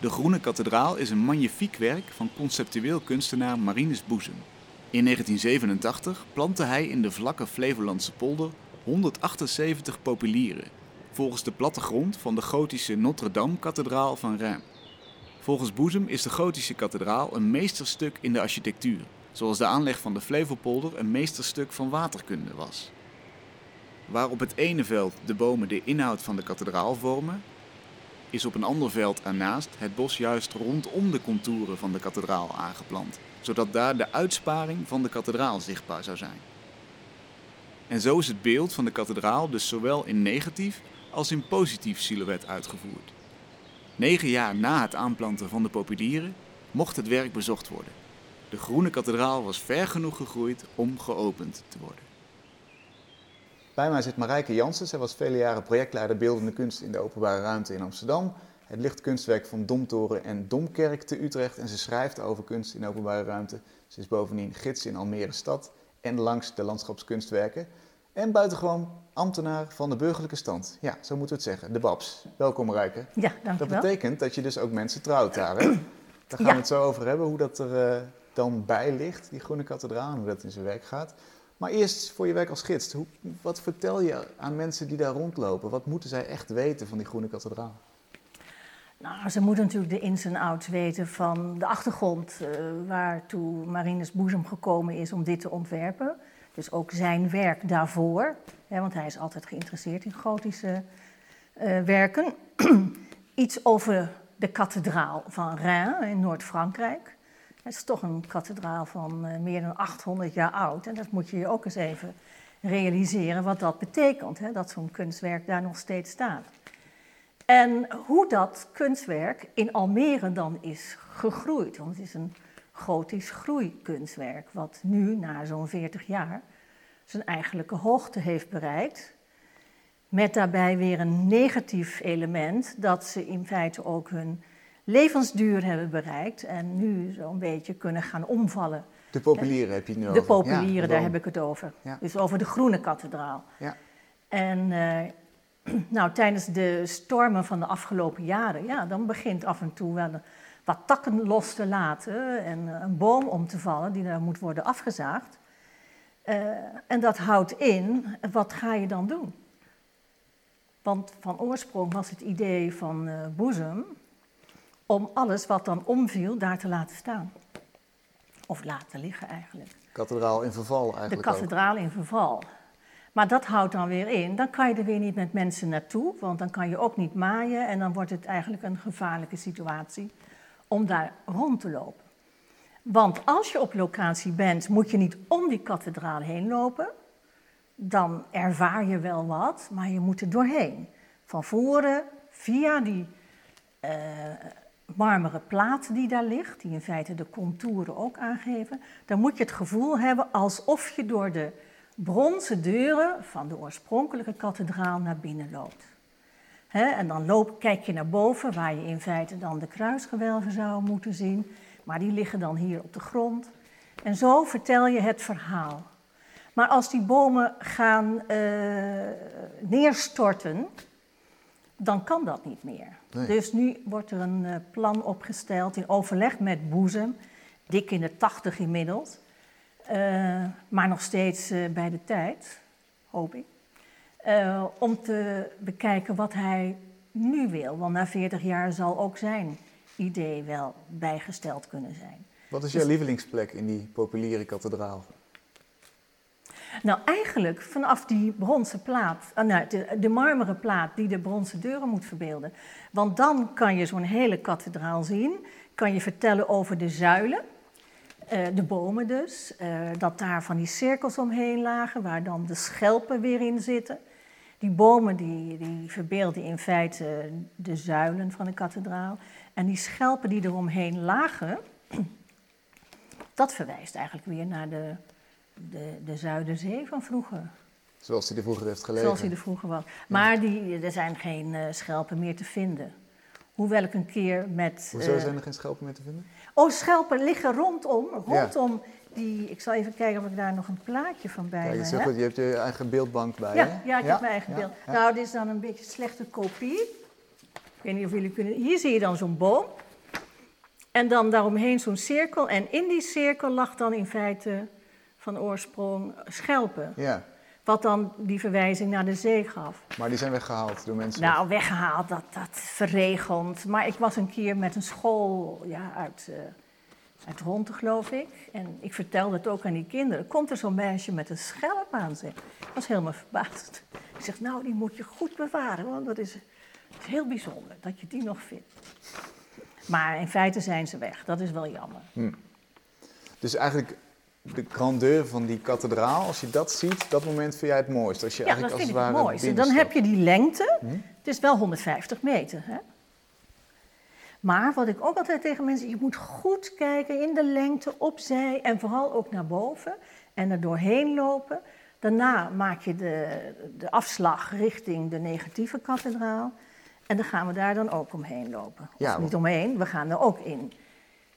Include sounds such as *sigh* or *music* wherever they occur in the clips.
De Groene Kathedraal is een magnifiek werk van conceptueel kunstenaar Marinus Boezem. In 1987 plantte hij in de vlakke Flevolandse polder 178 populieren, volgens de plattegrond van de gotische Notre-Dame-kathedraal van Reims. Volgens Boezem is de gotische kathedraal een meesterstuk in de architectuur, zoals de aanleg van de Flevopolder een meesterstuk van waterkunde was. Waar op het ene veld de bomen de inhoud van de kathedraal vormen, is op een ander veld ernaast het bos juist rondom de contouren van de kathedraal aangeplant, zodat daar de uitsparing van de kathedraal zichtbaar zou zijn. En zo is het beeld van de kathedraal dus zowel in negatief als in positief silhouet uitgevoerd. Negen jaar na het aanplanten van de populieren mocht het werk bezocht worden. De groene kathedraal was ver genoeg gegroeid om geopend te worden. Bij mij zit Marijke Jansen. Zij was vele jaren projectleider beeldende kunst in de openbare ruimte in Amsterdam. Het lichtkunstwerk van Domtoren en Domkerk te Utrecht. En ze schrijft over kunst in openbare ruimte. Ze is bovendien gids in Almere stad en langs de landschapskunstwerken. En buitengewoon ambtenaar van de burgerlijke stand. Ja, zo moeten we het zeggen. De Babs. Welkom Marijke. Ja, dank Dat wel. betekent dat je dus ook mensen trouwt daar. Hè? Daar gaan Ja. we het zo over hebben, hoe dat er eh, dan bij ligt, die Groene Kathedraal, en hoe dat in zijn werk gaat. Maar eerst voor je werk als gids. Hoe, wat vertel je aan mensen die daar rondlopen? Wat moeten zij echt weten van die Groene Kathedraal? Nou, ze moeten natuurlijk de ins en outs weten van de achtergrond eh, waartoe Marinus Boezem gekomen is om dit te ontwerpen. Dus ook zijn werk daarvoor, hè, want hij is altijd geïnteresseerd in gotische eh, werken. *clears throat* Iets over de kathedraal van Reims in Noord-Frankrijk. Het is toch een kathedraal van eh, meer dan 800 jaar oud. En dat moet je je ook eens even realiseren wat dat betekent, hè, dat zo'n kunstwerk daar nog steeds staat. En hoe dat kunstwerk in Almere dan is gegroeid. Want het is een gotisch groeikunstwerk, wat nu na zo'n 40 jaar zijn eigenlijke hoogte heeft bereikt. Met daarbij weer een negatief element, dat ze in feite ook hun levensduur hebben bereikt en nu zo'n beetje kunnen gaan omvallen. De populieren heb je nu De over. populieren, Ja, daar heb ik het over. Ja. Dus over de Groene Kathedraal. Ja. En eh, *clears throat* nou, tijdens de stormen van de afgelopen jaren, ja, dan begint af en toe wel wat takken los te laten en een boom om te vallen die daar moet worden afgezaagd. Eh, en dat houdt in, wat ga je dan doen? Want van oorsprong was het idee van eh Boezem om alles wat dan omviel daar te laten staan. Of laten liggen eigenlijk Kathedraal in verval de eigenlijk ook. kathedraal in verval. Maar dat houdt dan weer in, dan kan je er weer niet met mensen naartoe, want dan kan je ook niet maaien en dan wordt het eigenlijk een gevaarlijke situatie om daar rond te lopen. Want als je op locatie bent, moet je niet om die kathedraal heen lopen. Dan ervaar je wel wat, maar je moet er doorheen. Van voren, via die eh, marmeren plaat die daar ligt, die in feite de contouren ook aangeven, dan moet je het gevoel hebben alsof je door de bronzen deuren van de oorspronkelijke kathedraal naar binnen loopt. En dan loop, kijk je naar boven, waar je in feite dan de kruisgewelven zou moeten zien, maar die liggen dan hier op de grond. En zo vertel je het verhaal. Maar als die bomen gaan eh, neerstorten, dan kan dat niet meer. Nee. Dus nu wordt er een eh, plan opgesteld in overleg met Boezem, dik in de tachtig inmiddels, eh, maar nog steeds eh, bij de tijd, hoop ik, om te bekijken wat hij nu wil. Want na 40 jaar zal ook zijn idee wel bijgesteld kunnen zijn. Wat is jouw lievelingsplek in die populiere kathedraal? Nou, eigenlijk vanaf die bronzen plaat, ah, nou, de, de marmeren plaat die de bronzen deuren moet verbeelden. Want dan kan je zo'n hele kathedraal zien, kan je vertellen over de zuilen, eh, de bomen dus, eh, dat daar van die cirkels omheen lagen, waar dan de schelpen weer in zitten. Die bomen die, die verbeelden in feite de zuilen van de kathedraal. En die schelpen die eromheen lagen, *clears throat* dat verwijst eigenlijk weer naar de, de, de Zuiderzee van vroeger. Zoals hij er vroeger heeft gelegen. Zoals die er vroeger was. Maar die, er zijn geen eh, schelpen meer te vinden. Hoewel ik een keer met... Hoezo eh, zijn er geen schelpen meer te vinden? Oh, schelpen liggen rondom, rondom die... Ik zal even kijken of ik daar nog een plaatje van bij Kijk, heb. goed. Je hebt je eigen beeldbank bij Ja, hè? ja, ik heb mijn eigen ja, beeld. ja. Nou, dit is dan een beetje een slechte kopie. Ik weet niet of jullie kunnen... Hier zie je dan zo'n boom. En dan daaromheen zo'n cirkel. En in die cirkel lag dan in feite van oorsprong schelpen. Ja, Wat dan die verwijzing naar de zee gaf. maar die zijn weggehaald door mensen. Nou, weggehaald, dat, dat verregend. Maar ik was een keer met een school ja, uit, eh uit Ronte, geloof ik. En ik vertelde het ook aan die kinderen. Komt er zo'n meisje met een schelp aan zich? Ik was helemaal verbaasd. Ik zeg, nou, die moet je goed bewaren, want dat is, dat is heel bijzonder dat je die nog vindt. Maar in feite zijn ze weg. Dat is wel jammer. Dus eigenlijk de grandeur van die kathedraal, als je dat ziet, dat moment vind jij het mooist. Als je Ja, dat eigenlijk vind ik als het mooiste. Dan heb je die lengte. Het is wel 150 meter. Hè? Maar wat ik ook altijd tegen mensen, je moet goed kijken in de lengte, opzij en vooral ook naar boven en er doorheen lopen. Daarna maak je de, de afslag richting de negatieve kathedraal. En dan gaan we daar dan ook omheen lopen. Ja, of niet omheen, we gaan er ook in.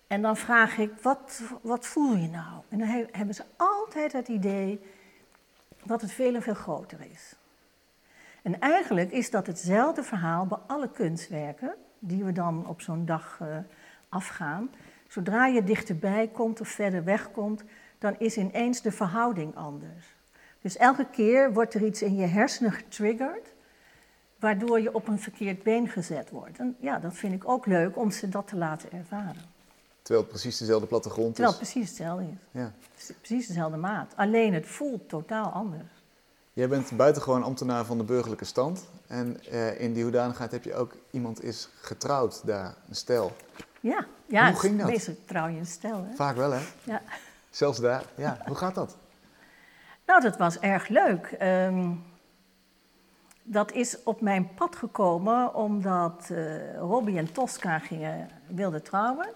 En dan vraag ik, wat, wat voel je nou? En dan he- hebben ze altijd het idee dat het veel en veel groter is. En eigenlijk is dat hetzelfde verhaal bij alle kunstwerken die we dan op zo'n dag eh, afgaan. Zodra je dichterbij komt of verder weg komt, dan is ineens de verhouding anders. Dus elke keer wordt er iets in je hersenen getriggerd, waardoor je op een verkeerd been gezet wordt. En ja, dat vind ik ook leuk om ze dat te laten ervaren. Terwijl het precies dezelfde plattegrond Terwijl is. het precies hetzelfde is. Ja. Het is Precies dezelfde maat. Alleen het voelt totaal anders. Jij bent buitengewoon ambtenaar van de burgerlijke stand. En eh, in die hoedanigheid heb je ook iemand is getrouwd daar, een stel. Ja, ja Hoe ging dat? Meestal trouw je een stel, hè? Vaak wel, hè? Ja. Zelfs daar. Ja, hoe gaat dat? Nou, dat was erg leuk. Ehm, dat is op mijn pad gekomen omdat eh Robbie en Tosca gingen, wilden trouwen.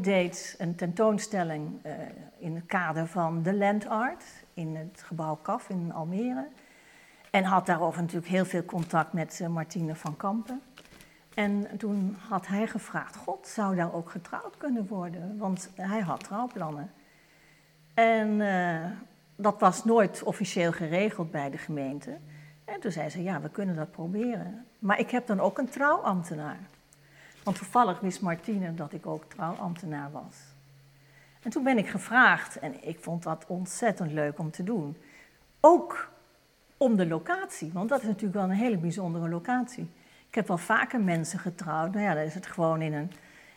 Deed een tentoonstelling eh, in het kader van de Land Art in het gebouw KAF in Almere. En had daarover natuurlijk heel veel contact met eh, Martine van Kampen. En toen had hij gevraagd, god, zou daar ook getrouwd kunnen worden? Want hij had trouwplannen. En eh, dat was nooit officieel geregeld bij de gemeente. En toen zei ze, ja, we kunnen dat proberen. Maar ik heb dan ook een trouwambtenaar. Want toevallig wist Martine dat ik ook trouwambtenaar was. En toen ben ik gevraagd en ik vond dat ontzettend leuk om te doen. Ook om de locatie, want dat is natuurlijk wel een hele bijzondere locatie. Ik heb wel vaker mensen getrouwd. Nou ja, dan is het gewoon in een,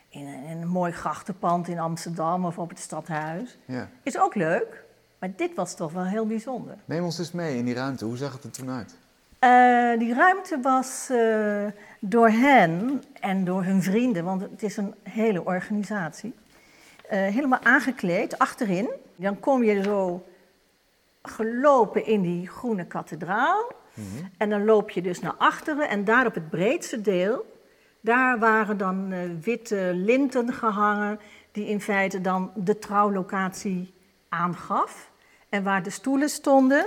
in een, in een mooi grachtenpand in Amsterdam of op het stadhuis. Ja. Is ook leuk, maar dit was toch wel heel bijzonder. Neem ons dus mee in die ruimte. Hoe zag het er toen uit? Eh, die ruimte was eh, door hen en door hun vrienden, want het is een hele organisatie, eh, helemaal aangekleed achterin. Dan kom je zo gelopen in die groene kathedraal. En dan loop je dus naar achteren en daar op het breedste deel, daar waren dan witte linten gehangen, die in feite dan de trouwlocatie aangaf. En waar de stoelen stonden.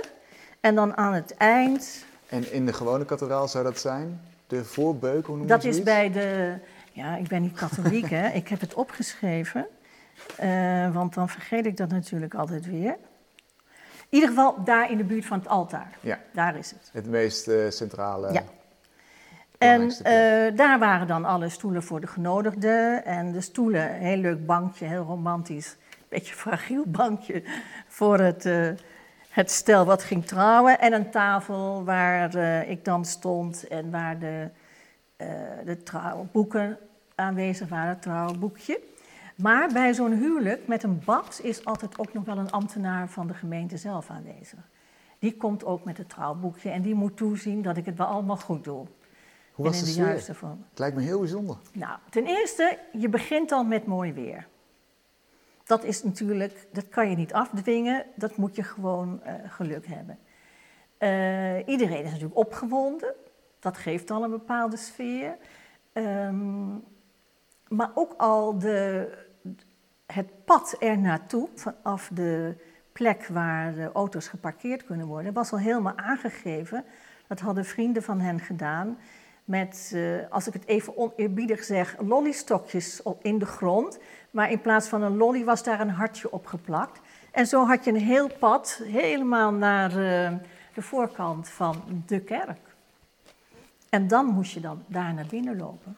En dan aan het eind En in de gewone kathedraal zou dat zijn? De voorbeuk, hoe noem je Dat is zoiets? bij de. Ja, ik ben niet katholiek, hè? Ik heb het opgeschreven. eh, want dan vergeet ik dat natuurlijk altijd weer. In ieder geval daar in de buurt van het altaar. Ja, Daar is het. het meest eh, centrale. Ja. En eh, daar waren dan alle stoelen voor de genodigden. En de stoelen, heel leuk bankje, heel romantisch. Beetje fragiel bankje voor het, het stel wat ging trouwen. En een tafel waar eh, ik dan stond en waar de, eh, de trouwboeken aanwezig waren, het trouwboekje. Maar bij zo'n huwelijk met een bad is altijd ook nog wel een ambtenaar van de gemeente zelf aanwezig. Die komt ook met het trouwboekje en die moet toezien dat ik het wel allemaal goed doe. Hoe en was in de juiste vorm. Het lijkt me heel bijzonder. Nou, ten eerste, je begint al met mooi weer. Dat is natuurlijk, dat kan je niet afdwingen, dat moet je gewoon eh, geluk hebben. Eh, iedereen is natuurlijk opgewonden, dat geeft al een bepaalde sfeer. Ehm, maar ook al de, het pad er naartoe, vanaf de plek waar de auto's geparkeerd kunnen worden, was al helemaal aangegeven. Dat hadden vrienden van hen gedaan met, eh, als ik het even oneerbiedig zeg, lollystokjes op- in de grond. Maar in plaats van een lolly was daar een hartje op geplakt. En zo had je een heel pad helemaal naar eh, de voorkant van de kerk. En dan moest je dan daar naar binnen lopen.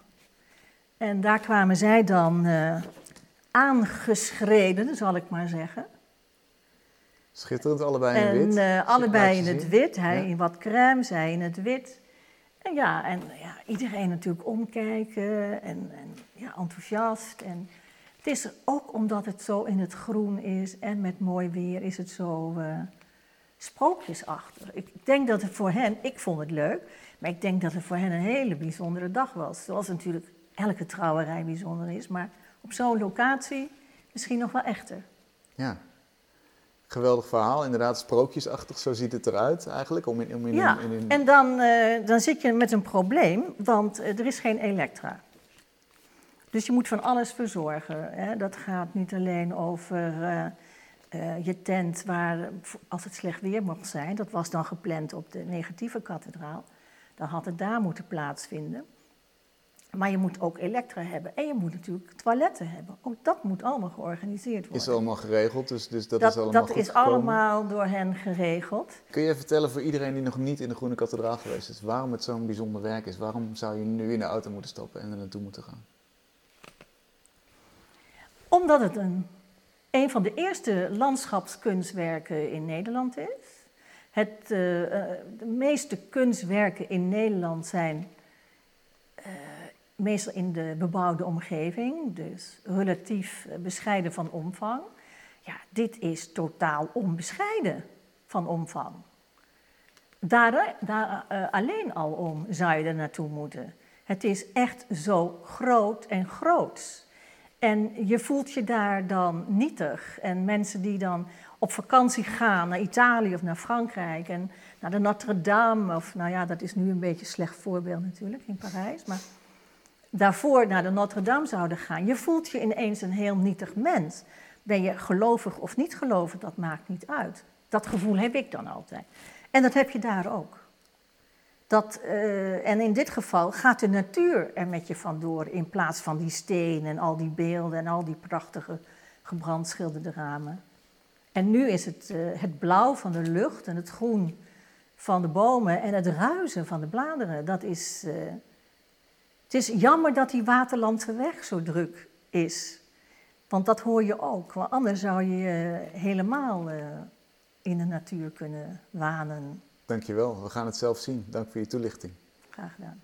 En daar kwamen zij dan uh, aangeschreden, zal ik maar zeggen. Schitterend, allebei in en, wit. Uh, allebei in het wit, hij in wat crème, zij in het wit. Ja, en ja, iedereen natuurlijk omkijken en, en ja, enthousiast. En het is ook omdat het zo in het groen is en met mooi weer is het zo uh, sprookjesachtig. Ik denk dat het voor hen, ik vond het leuk, maar ik denk dat het voor hen een hele bijzondere dag was. Zoals natuurlijk elke trouwerij bijzonder is, maar op zo'n locatie misschien nog wel echter. Ja, geweldig verhaal. Inderdaad, sprookjesachtig, zo ziet het eruit eigenlijk. Om in, om in, ja, in, in, en dan, uh, dan zit je met een probleem, want uh, er is geen elektra. Dus je moet van alles verzorgen. Hè. Dat gaat niet alleen over uh, je tent, waar als het slecht weer mocht zijn, dat was dan gepland op de negatieve kathedraal, dan had het daar moeten plaatsvinden. Maar je moet ook elektra hebben en je moet natuurlijk toiletten hebben. Ook dat moet allemaal georganiseerd worden. Is allemaal geregeld, dus, dus dat, dat, is allemaal Dat is gekomen. allemaal door hen geregeld. Kun je vertellen voor iedereen die nog niet in de Groene Kathedraal geweest is, waarom het zo'n bijzonder werk is? Waarom zou je nu in de auto moeten stappen en er naartoe moeten gaan? Omdat het een, een van de eerste landschapskunstwerken in Nederland is. Het, uh, de meeste kunstwerken in Nederland zijn uh, meestal in de bebouwde omgeving, dus relatief bescheiden van omvang. Ja, dit is totaal onbescheiden van omvang. Daar, daar uh, alleen al om zou je er naartoe moeten. Het is echt zo groot en groots. En je voelt je daar dan nietig. En mensen die dan op vakantie gaan naar Italië of naar Frankrijk en naar de Notre-Dame, of nou ja, dat is nu een beetje een slecht voorbeeld natuurlijk in Parijs, maar daarvoor naar de Notre-Dame zouden gaan. Je voelt je ineens een heel nietig mens. Ben je gelovig of niet gelovig, dat maakt niet uit. Dat gevoel heb ik dan altijd. En dat heb je daar ook. Dat, uh, en in dit geval gaat de natuur er met je vandoor in plaats van die stenen en al die beelden en al die prachtige gebrandschilderde ramen. En nu is het uh, het blauw van de lucht en het groen van de bomen en het ruisen van de bladeren. Dat is, uh, het is jammer dat die Waterlandse weg zo druk is. Want dat hoor je ook. Want anders zou je je helemaal in de natuur kunnen wanen. Dankjewel, we gaan het zelf zien. Dank voor je toelichting. Graag gedaan.